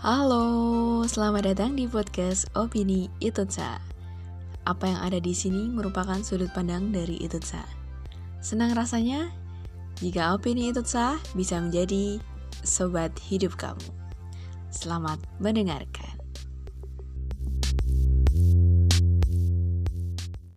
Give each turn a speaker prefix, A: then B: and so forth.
A: Halo, selamat datang di podcast Opini Itutsa. Apa yang ada di sini merupakan sudut pandang dari Itutsa. Senang rasanya jika Opini Itutsa bisa menjadi sobat hidup kamu. Selamat mendengarkan.